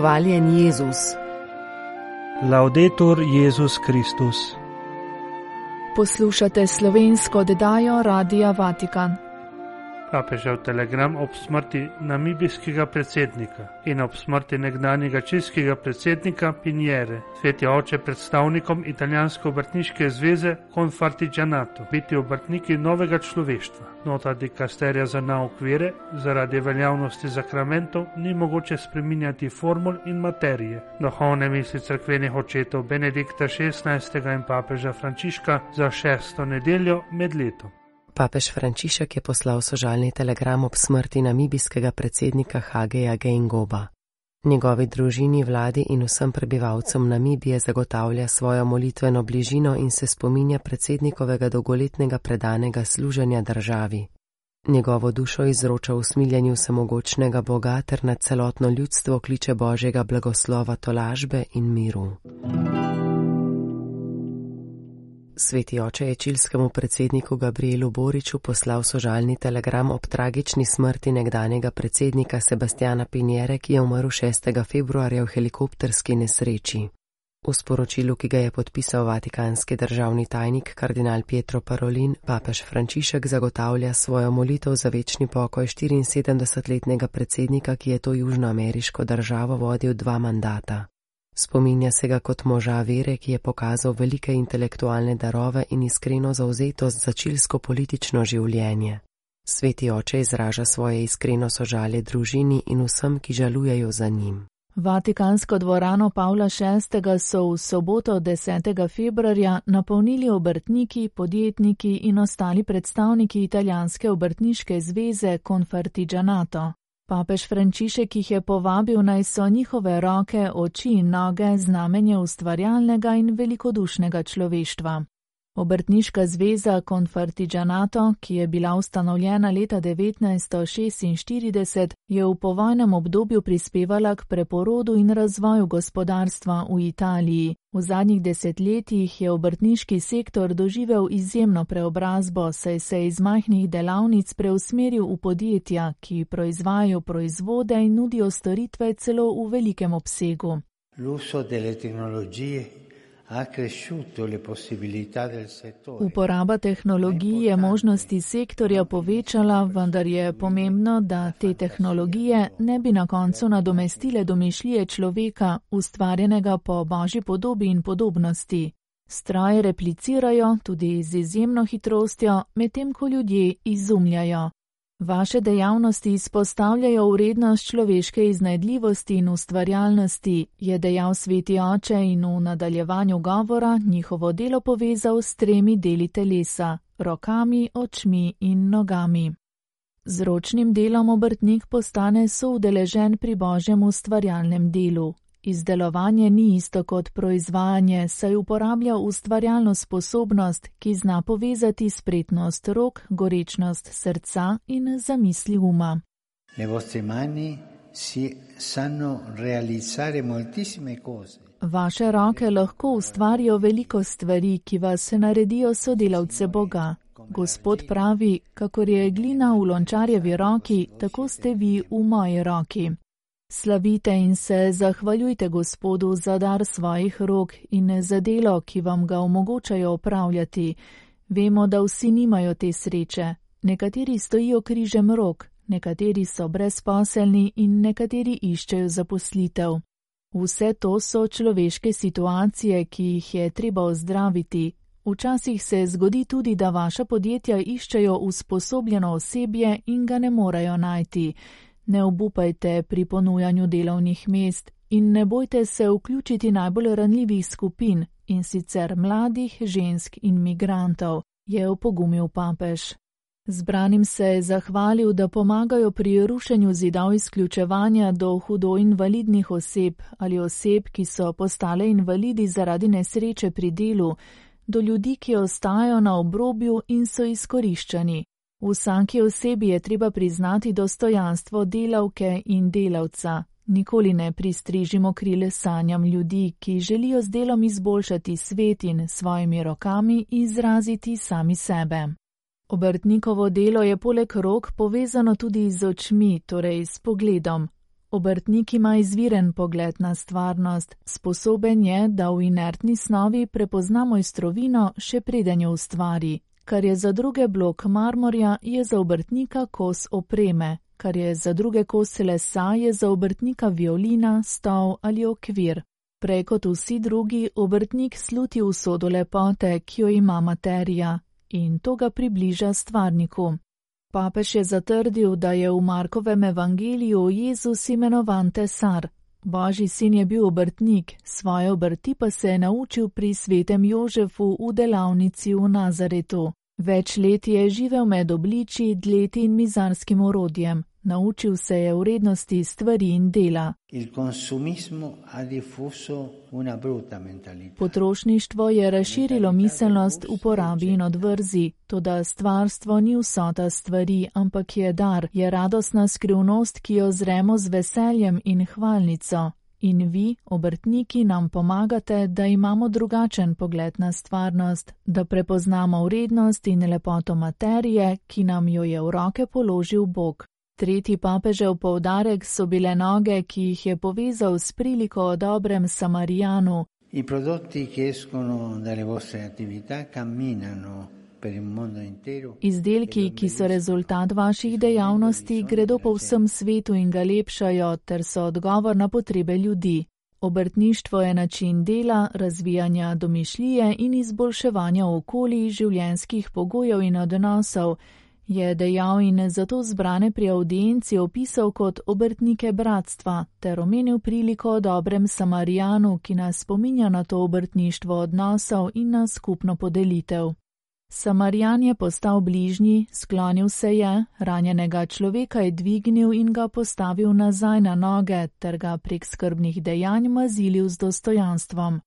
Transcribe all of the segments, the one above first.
Hvaljen Jezus. Laudetur Jezus Kristus. Poslušate slovensko oddajo Radia Vatikan. Papežev telegram ob smrti namibijskega predsednika in ob smrti nekdanjega češkega predsednika Pinjere, sveti oče predstavnikom italijanske obrtniške zveze Confartigianato, biti obrtniki novega človeštva. Nota di Casteria za naukvire, zaradi veljavnosti zakramentov ni mogoče spreminjati formul in materije. Duhovne misli crkvenih očetov Benedikta XVI. in papeža Frančiška za šesto nedeljo med letom. Papež Frančišek je poslal sožalni telegram ob smrti namibijskega predsednika Hageja Geingoba. Njegovi družini, vladi in vsem prebivalcem Namibije zagotavlja svojo molitveno bližino in se spominja predsednikovega dolgoletnega predanega služenja državi. Njegovo dušo izroča v smiljenju samogočnega Boga ter na celotno ljudstvo kliče Božjega blagoslova tolažbe in miru. Sveti oče je čilskemu predsedniku Gabrielu Boriču poslal sožalni telegram ob tragični smrti nekdanjega predsednika Sebastiana Pinjere, ki je umrl 6. februarja v helikopterski nesreči. V sporočilu, ki ga je podpisal vatikanski državni tajnik kardinal Pietro Parolin, papež Frančišek zagotavlja svojo molitev za večni pokoj 74-letnega predsednika, ki je to južnoameriško državo vodil dva mandata. Spominja se ga kot moža vere, ki je pokazal velike intelektualne darove in iskreno zauzetost za čilsko politično življenje. Sveti oče izraža svoje iskreno sožalje družini in vsem, ki žalujejo za njim. Vatikansko dvorano Pavla VI. so v soboto 10. februarja napolnili obrtniki, podjetniki in ostali predstavniki italijanske obrtniške zveze Confartigianato. Papež Frančišek jih je povabil naj so njihove roke, oči in noge znamenje ustvarjalnega in velikodušnega človeštva. Obrtniška zveza Confartigianato, ki je bila ustanovljena leta 1946, je v povojnem obdobju prispevala k preporodu in razvoju gospodarstva v Italiji. V zadnjih desetletjih je obrtniški sektor doživel izjemno preobrazbo, saj se je iz majhnih delavnic preusmeril v podjetja, ki proizvajajo proizvode in nudijo storitve celo v velikem obsegu. L'uso delle tecnologie Uporaba tehnologij je možnosti sektorja povečala, vendar je pomembno, da te tehnologije ne bi na koncu nadomestile domišljije človeka, ustvarjenega po božji podobi in podobnosti. Stroje replicirajo tudi z izjemno hitrostjo, medtem ko ljudje izumljajo. Vaše dejavnosti izpostavljajo vrednost človeške iznajdljivosti in ustvarjalnosti, je dejal sveti oče in v nadaljevanju govora njihovo delo povezal s tremi deli telesa - rokami, očmi in nogami. Z ročnim delom obrtnik postane soudeležen pri božjem ustvarjalnem delu, Izdelovanje ni isto kot proizvajanje, saj uporablja ustvarjalno sposobnost, ki zna povezati spretnost rok, gorečnost srca in zamisli uma. Vaše roke lahko ustvarijo veliko stvari, ki vas naredijo sodelavce Boga. Gospod pravi, kakor je glina v lončarjevi roki, tako ste vi v moji roki. Slavite in se zahvaljujte Gospodu za dar svojih rok in za delo, ki vam ga omogočajo opravljati. Vemo, da vsi nimajo te sreče. Nekateri stojijo križem rok, nekateri so brezposelni in nekateri iščejo zaposlitev. Vse to so človeške situacije, ki jih je treba ozdraviti. Včasih se zgodi tudi, da vaša podjetja iščejo usposobljeno osebje in ga ne morejo najti ne obupajte pri ponujanju delovnih mest in ne bojte se vključiti najbolj ranljivih skupin in sicer mladih, žensk in migrantov, je opogumil papež. Zbranim se je zahvalil, da pomagajo pri rušenju zidov izključevanja do hudo invalidnih oseb ali oseb, ki so postale invalidi zaradi nesreče pri delu, do ljudi, ki ostajajo na obrobju in so izkoriščani. Vsaki osebi je treba priznati dostojanstvo delavke in delavca. Nikoli ne pristrižimo krile sanjam ljudi, ki želijo z delom izboljšati svet in svojimi rokami izraziti sami sebe. Obrtnikovo delo je poleg rok povezano tudi z očmi, torej s pogledom. Obrtnik ima izviren pogled na stvarnost, sposoben je, da v inertni snovi prepozna mojstrovino še preden jo ustvari. Kar je za druge blok marmorja, je za obrtnika kos opreme, kar je za druge kose lesa, je za obrtnika violina, stol ali okvir. Prej kot vsi drugi, obrtnik sluti usodo lepote, ki jo ima materija, in to ga približa stvarniku. Papež je zatrdil, da je v Markovem evangeliju Jezus imenovan tesar. Božji sin je bil obrtnik, svoje obrti pa se je naučil pri svetem Jožefu v delavnici v Nazaretu. Več let je živel med obliči, dleti in mizarskim orodjem. Naučil se je vrednosti stvari in dela. Potrošništvo je razširilo miselnost uporabi in odvrzi, toda stvarstvo ni vsota stvari, ampak je dar, je radostna skrivnost, ki jo zremo z veseljem in hvalnico. In vi, obrtniki, nam pomagate, da imamo drugačen pogled na stvarnost, da prepoznamo vrednost in lepoto materije, ki nam jo je v roke položil Bog. Tretji papežev poudarek so bile noge, ki jih je povezal s priliko o dobrem Samarijanu. Izdelki, ki so rezultat vaših dejavnosti, gredo po vsem svetu in ga lepšajo, ter so odgovor na potrebe ljudi. Obrtništvo je način dela, razvijanja domišljije in izboljševanja okolij, življenjskih pogojev in odnosov je dejal in zato zbrane pri audienci opisal kot obrtnike bratstva ter omenil priliko o dobrem Samarijanu, ki nas spominja na to obrtništvo odnosov in na skupno podelitev. Samarijan je postal bližnji, sklonil se je, ranjenega človeka je dvignil in ga postavil nazaj na noge ter ga prek skrbnih dejanj mazilil z dostojanstvom.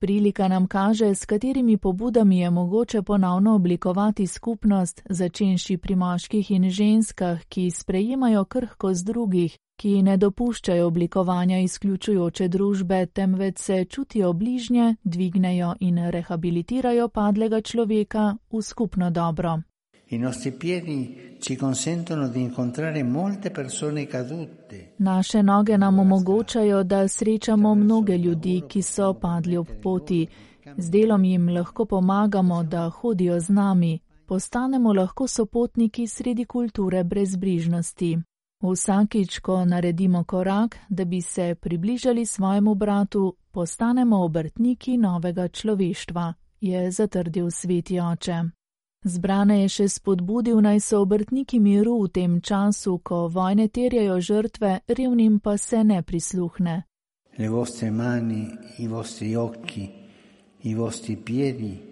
Prilika nam kaže, s katerimi pobudami je mogoče ponovno oblikovati skupnost, začenši pri moških in ženskah, ki sprejemajo krhkost drugih, ki ne dopuščajo oblikovanja izključujoče družbe, temveč se čutijo bližnje, dvignejo in rehabilitirajo padlega človeka v skupno dobro. I nostri piedi ci consentono di incontrare molte persone cadute. Naše noge nam omogočajo, da srečamo mnoge ljudi, ki so padli ob poti. Z delom jim lahko pomagamo, da hodijo z nami. Postanemo lahko sopotniki sredi kulture brezbrižnosti. Vsakič, ko naredimo korak, da bi se približali svojemu bratu, postanemo obrtniki novega človeštva, je zatrdil sveti oče. Zbrane je še spodbudil naj so obrtniki miru v tem času, ko vojne terjajo žrtve, revnim pa se ne prisluhne. Le vostre mani, i vostri occhi, i vostri piedi.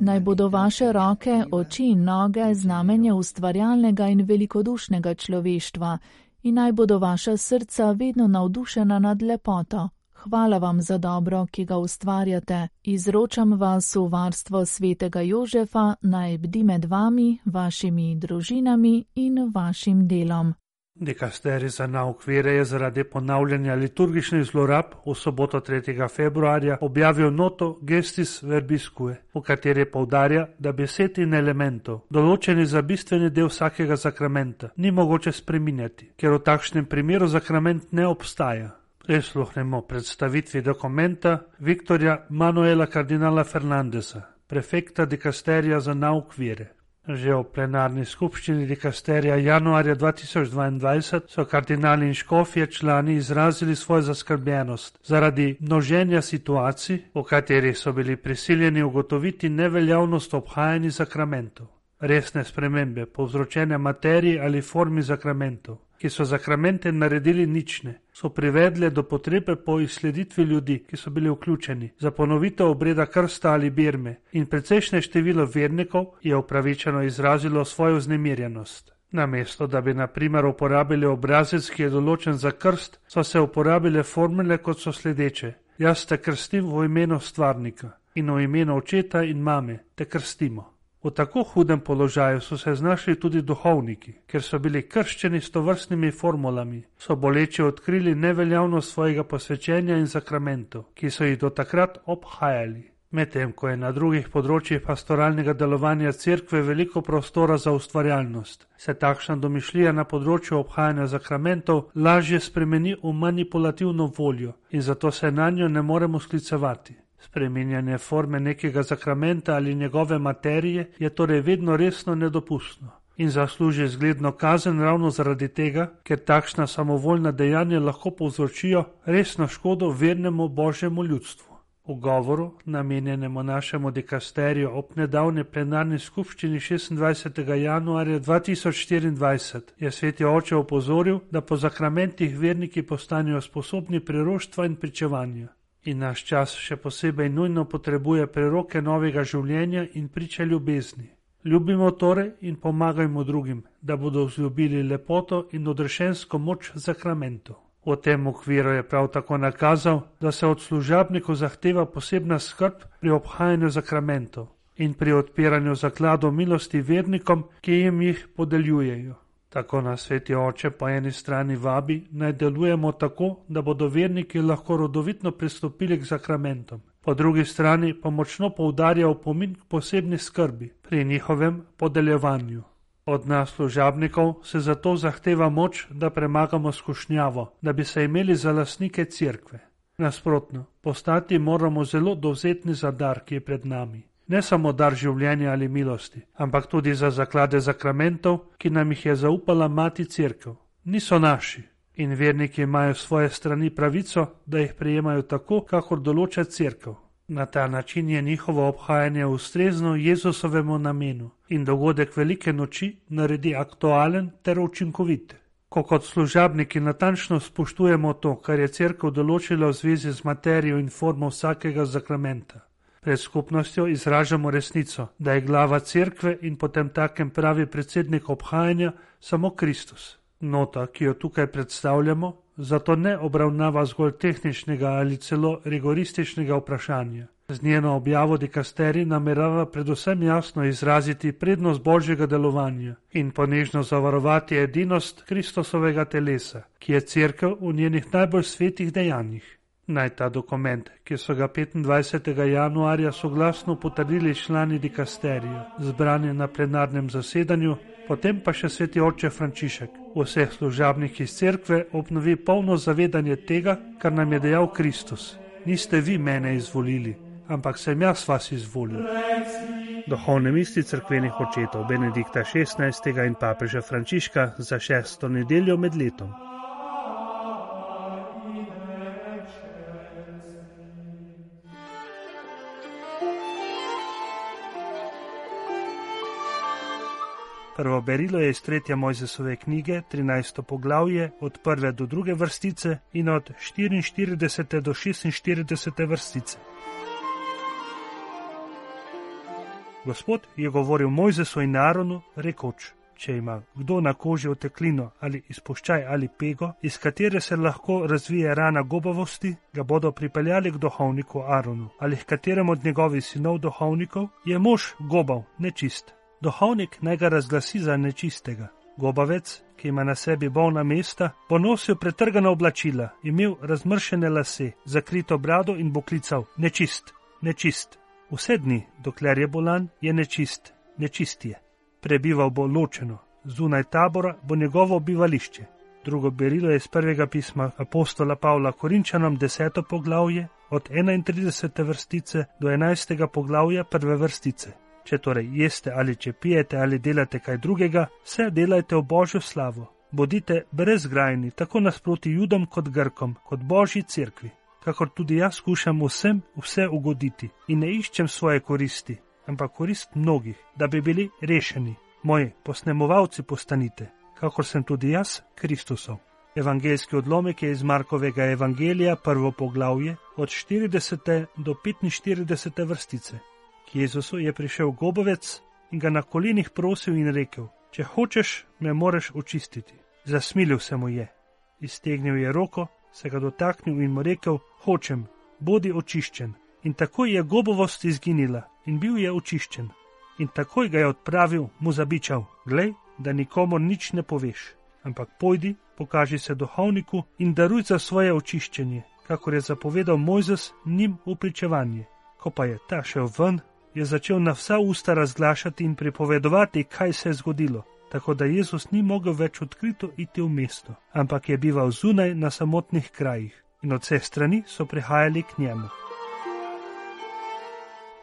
Naj bodo vaše roke, oči in noge znamenje ustvarjalnega in velikodušnega človeštva in naj bodo vaša srca vedno navdušena nad lepoto, hvala vam za dobro, ki ga ustvarjate. Izročam vas v varstvo svetega Jožefa, naj bdi med vami, vašimi družinami in vašim delom. Dikasteri za nauk vere je zaradi ponavljanja liturgičnih zlorab v soboto 3. februarja objavil noto Gestis Verbiscue, v kateri povdarja, da besed in elementov, določeni za bistveni del vsakega zakramenta, ni mogoče spreminjati, ker v takšnem primeru zakrament ne obstaja. Prisluhnemo predstavitvi dokumenta Viktorja Manuela kardinala Fernandesa, prefekta dikasterija za nauk vire. Že v plenarni skupščini dikasterija januarja 2022 so kardinali in škofje člani izrazili svojo zaskrbljenost zaradi množenja situacij, v katerih so bili prisiljeni ugotoviti neveljavnost obhajanja zakramentov. Resne spremembe, povzročene materiji ali formi zakramentov, ki so zakramente naredili nične, so privedle do potrebe po izsleditvi ljudi, ki so bili vključeni za ponovitev obreda krsta ali birme in precejšnje število vernikov je upravičeno izrazilo svojo znemirjenost. Namesto, da bi na primer uporabili obrazec, ki je določen za krst, so se uporabile formule kot so sledeče: Jaz te krstim v imenu stvarnika in v imenu očeta in mame te krstimo. V tako hudem položaju so se znašli tudi duhovniki, ker so bili krščeni s tovrstnimi formulami, so boleče odkrili neveljavnost svojega posvečenja in zakramentov, ki so jih do takrat obhajali. Medtem ko je na drugih področjih pastoralnega delovanja cerkve veliko prostora za ustvarjalnost, se takšna domišljija na področju obhajanja zakramentov lažje spremeni v manipulativno voljo in zato se na njo ne moremo sklicevati. Spreminjanje forme nekega zakramenta ali njegove materije je torej vedno resno nedopustno in zasluži zgledno kazen ravno zaradi tega, ker takšna samovoljna dejanja lahko povzročijo resno škodo vernemu božjemu ljudstvu. V govoru, namenjenemu našemu dikasteriju ob nedavni plenarni skupščini 26. januarja 2024, je sveti oče opozoril, da po zakramentih verniki postanejo sposobni priroštva in pričevanja. In naš čas še posebej nujno potrebuje preroke novega življenja in priče ljubezni. Ljubimo torej in pomagajmo drugim, da bodo vzljubili lepoto in odrešensko moč zakramentov. V tem okviru je prav tako nakazal, da se od služabnikov zahteva posebna skrb pri obhajanju zakramentov in pri odpiranju zakladov milosti vernikom, ki jim jih podeljujejo. Tako nas sveti oče po eni strani vabi, naj delujemo tako, da bodo verniki lahko rodovitno pristopili k zakramentom, po drugi strani pa močno poudarja opomin k posebni skrbi pri njihovem podeljevanju. Od nas služabnikov se zato zahteva moč, da premagamo skušnjavo, da bi se imeli za lasnike cerkve. Nasprotno, postati moramo zelo dovzetni za dar, ki je pred nami. Ne samo dar življenja ali milosti, ampak tudi za zaklade zakramentov, ki nam jih je zaupala mati cerkev. Niso naši in verniki imajo svoje strani pravico, da jih prijemajo tako, kakor določa cerkev. Na ta način je njihovo obhajanje ustrezno Jezusovemu namenu in dogodek velike noči naredi aktualen ter učinkovit. Ko kot služabniki natančno spoštujemo to, kar je crkva določila v zvezi z materijo in formo vsakega zakramenta. Pred skupnostjo izražamo resnico, da je glava cerkve in potem takem pravi predsednik obhajanja samo Kristus. Nota, ki jo tukaj predstavljamo, zato ne obravnava zgolj tehničnega ali celo rigorističnega vprašanja. Z njeno objavo dikasteri namerava predvsem jasno izraziti prednost božjega delovanja in ponežno zavarovati edinost Kristusovega telesa, ki je crkev v njenih najbolj svetih dejanjih. Naj ta dokument, ki so ga 25. januarja soglasno potrdili člani dikasterija, zbrani na plenarnem zasedanju, potem pa še sveti oče Frančišek, vseh služabnih iz cerkve obnovi polno zavedanje tega, kar nam je dejal Kristus. Niste vi mene izvolili, ampak sem jaz vas izvolil. Duhovne misli crkvenih očetov Benedikta XVI. in papeža Frančiška za šesto nedeljo med letom. Prvo berilo je iz tretje Mojzesove knjige, 13. poglavje, od prve do druge vrstice in od 44. do 46. vrstice. Gospod je govoril Mojzesu in Naronu, rekoč: Če ima kdo na koži oteklino ali izpuščaj ali pego, iz katere se lahko razvije rana gobavosti, ga bodo pripeljali k duhovniku Aronu ali k kateremu od njegovih sinov duhovnikov je mož gobav, nečist duhovnik naj ga razglasi za nečistega. Gobavec, ki ima na sebi bolna mesta, bo nosil pretrgana oblačila, imel razmršene lase, zakrito brado in bo klical: Nečist, nečist. Vse dni, dokler je bolan, je nečist, nečist je. Prebival bo ločeno, zunaj tabora bo njegovo bivališče. Drugo berilo je iz prvega pisma apostola Pavla Korinčanom, deseto poglavje, od 31. vrstice do 11. poglavja prve vrstice. Če torej jeste ali če pijete ali delate kaj drugega, vse delajte v božjo slavo. Bodite brezgrajni, tako nasproti judom kot grkom, kot božji cerkvi. Kakor tudi jaz skušam vsem vse ugoditi in ne iščem svoje koristi, ampak korist mnogih, da bi bili rešeni. Moji posnemovalci postanite, kakor sem tudi jaz, Kristusov. Evangeljski odlomek je iz Markovega evangelija, prvo poglavje, od 40. do 45. vrstice. Jezusu je prišel gobovec in ga na kolenih prosil in rekel: Če hočeš, me moreš očistiti. Zasmilil se mu je, iztegnil je roko, se ga dotaknil in mu rekel: Hočem, bodi očiščen. In takoj je gobovost izginila in bil je očiščen. In takoj ga je odpravil, mu zabičal: Glej, da nikomu nič ne poveš, ampak pojdi, pokaži se duhovniku in daruj za svoje očiščenje, kakor je zapovedal Mojzes njim v pričevanje Ko pa je ta šel ven, je začel na vsa usta razglašati in pripovedovati, kaj se je zgodilo, tako da Jezus ni mogel več odkrito iti v mesto, ampak je bival zunaj na samotnih krajih in od vseh strani so prihajali k njemu.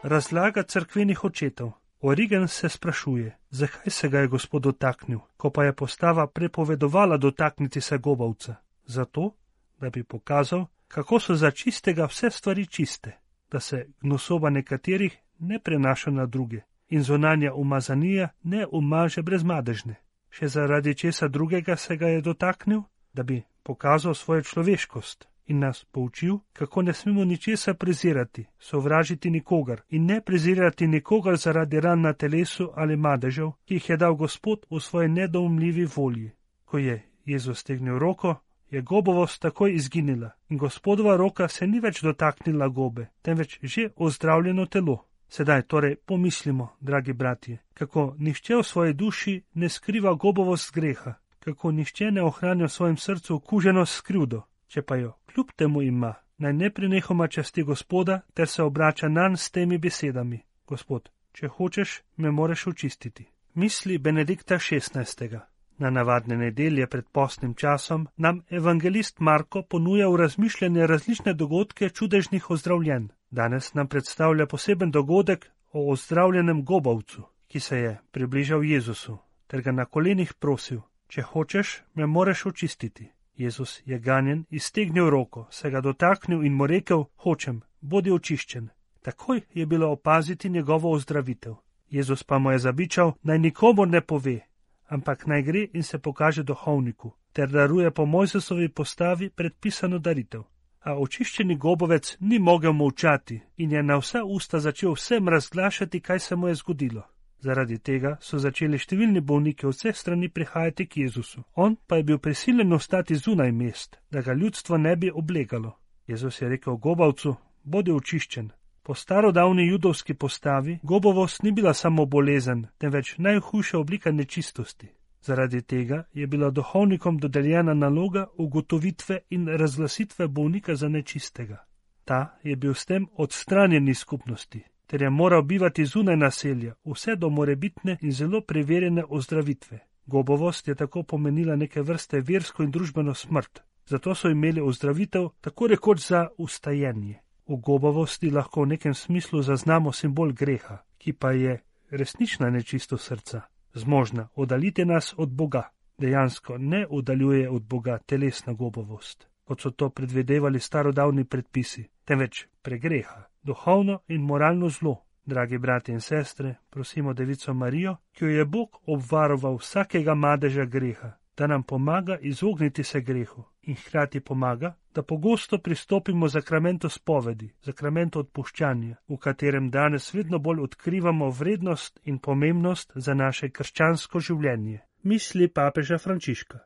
Razlaga crkvenih očetov. Origen se sprašuje, zakaj se ga je gospod dotaknil, ko pa je postava prepovedovala dotakniti se gobavca. Zato, da bi pokazal, kako so za čistega vse stvari čiste, da se gnosoba nekaterih ne prenaša na druge in zonanja umazanija ne umaže brezmadežne. Še zaradi česa drugega se ga je dotaknil, da bi pokazal svojo človeškost in nas poučil, kako ne smemo ničesar prezirati, sovražiti nikogar in ne prezirati nikogar zaradi ran na telesu ali madežev, ki jih je dal Gospod v svoji nedoumljivi volji. Ko je Jezus stegnil roko, je gobovost takoj izginila in gospodova roka se ni več dotaknila gobe, temveč že ozdravljeno telo. Sedaj torej pomislimo, dragi bratje, kako nihče v svoji duši ne skriva gobovost greha, kako nihče ne ohranja v svojem srcu okuženost skrivdo, če pa jo kljub temu ima, naj ne prenehoma časti gospoda ter se obrača nanj s temi besedami: Gospod, če hočeš, me moreš očistiti. Misli Benedikta XVI. Na navadne nedelje pred postnim časom nam evangelist Marko ponuja v razmišljanje različne dogodke čudežnih ozdravljen. Danes nam predstavlja poseben dogodek o ozdravljenem gobavcu, ki se je približal Jezusu, ter ga na kolenih prosil: Če hočeš, me moreš očistiti. Jezus je ganjen, iztegnil roko, se ga dotaknil in mu rekel: Hočem, bodi očiščen. Takoj je bilo opaziti njegovo ozdravitev. Jezus pa mu je zabičal, naj nikomu ne pove, ampak naj gre in se pokaže duhovniku, ter daruje po Mojzesovi postavi predpisano daritev. A očiščeni gobovec ni mogel molčati in je na vsa usta začel vsem razglašati, kaj se mu je zgodilo. Zaradi tega so začeli številni bolniki od vseh strani prihajati k Jezusu. On pa je bil prisiljen ostati zunaj mest, da ga ljudstvo ne bi oblegalo. Jezus je rekel gobavcu: Bodi očiščen, Po starodavni judovski postavi gobovost ni bila samo bolezen, temveč najhujša oblika nečistosti. Zaradi tega je bila duhovnikom dodeljena naloga ugotovitve in razglasitve bolnika za nečistega. Ta je bil s tem odstranjen iz skupnosti, ter je moral bivati zunaj naselja, vse do morebitne in zelo preverjene ozdravitve. Gobovost je tako pomenila neke vrste versko in družbeno smrt, zato so imeli ozdravitev tako rekoč za ustajenje. V gobavosti lahko v nekem smislu zaznamo simbol greha, ki pa je resnična nečisto srca, zmožna oddaliti nas od Boga. Dejansko ne oddaljuje od Boga telesna gobavost, kot so to predvidevali starodavni predpisi, temveč pregreha, duhovno in moralno zlo. Dragi brati in sestre, prosimo Devico Marijo, ki jo je Bog obvaroval vsakega madeža greha, da nam pomaga izogniti se grehu in hkrati pomaga, da pogosto pristopimo zakramentu spovedi, zakramentu odpuščanja, v katerem danes vedno bolj odkrivamo vrednost in pomembnost za naše krščansko življenje. Misli papeža Frančiška.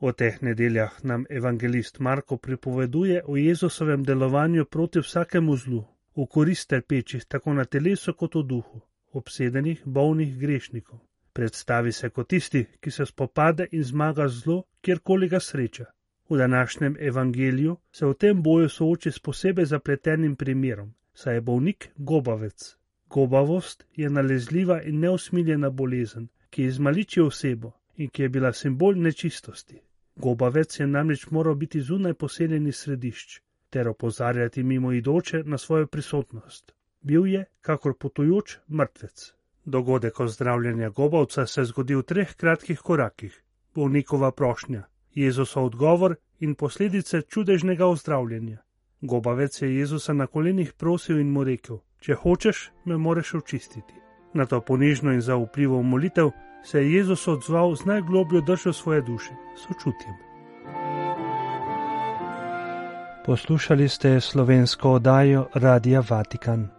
O teh nedeljah nam evangelist Marko pripoveduje o Jezusovem delovanju proti vsakemu zlu, v korist trpečih tako na telesu kot v duhu, obsedenih, bolnih grešnikov. Predstavi se kot tisti, ki se spopade in zmaga zlo, kjerkoli ga sreča. V današnjem evangeliju se v tem boju sooči s posebej zapletenim primerom, saj je bolnik gobavec. Gobavost je nalezljiva in neusmiljena bolezen, ki izmaliči osebo in ki je bila simbol nečistosti. Gobavec je namreč moral biti zunaj poseljenih središč ter opozarjati mimo idoče na svojo prisotnost. Bil je, kakor potujoč, mrtvec. Dogodek ozdravljanja gobavca se zgodi v treh kratkih korakih. Bolnikova prošnja, Jezusov odgovor in posledice čudežnega ozdravljenja. Gobavec je Jezusa na kolenih prosil in mu rekel: Če hočeš, me moreš očistiti. Na to ponižno in zaupljivo molitev se je Jezus odzval z najglobljo držo svoje duše, sočutjem. Poslušali ste slovensko oddajo Radia Vatikan.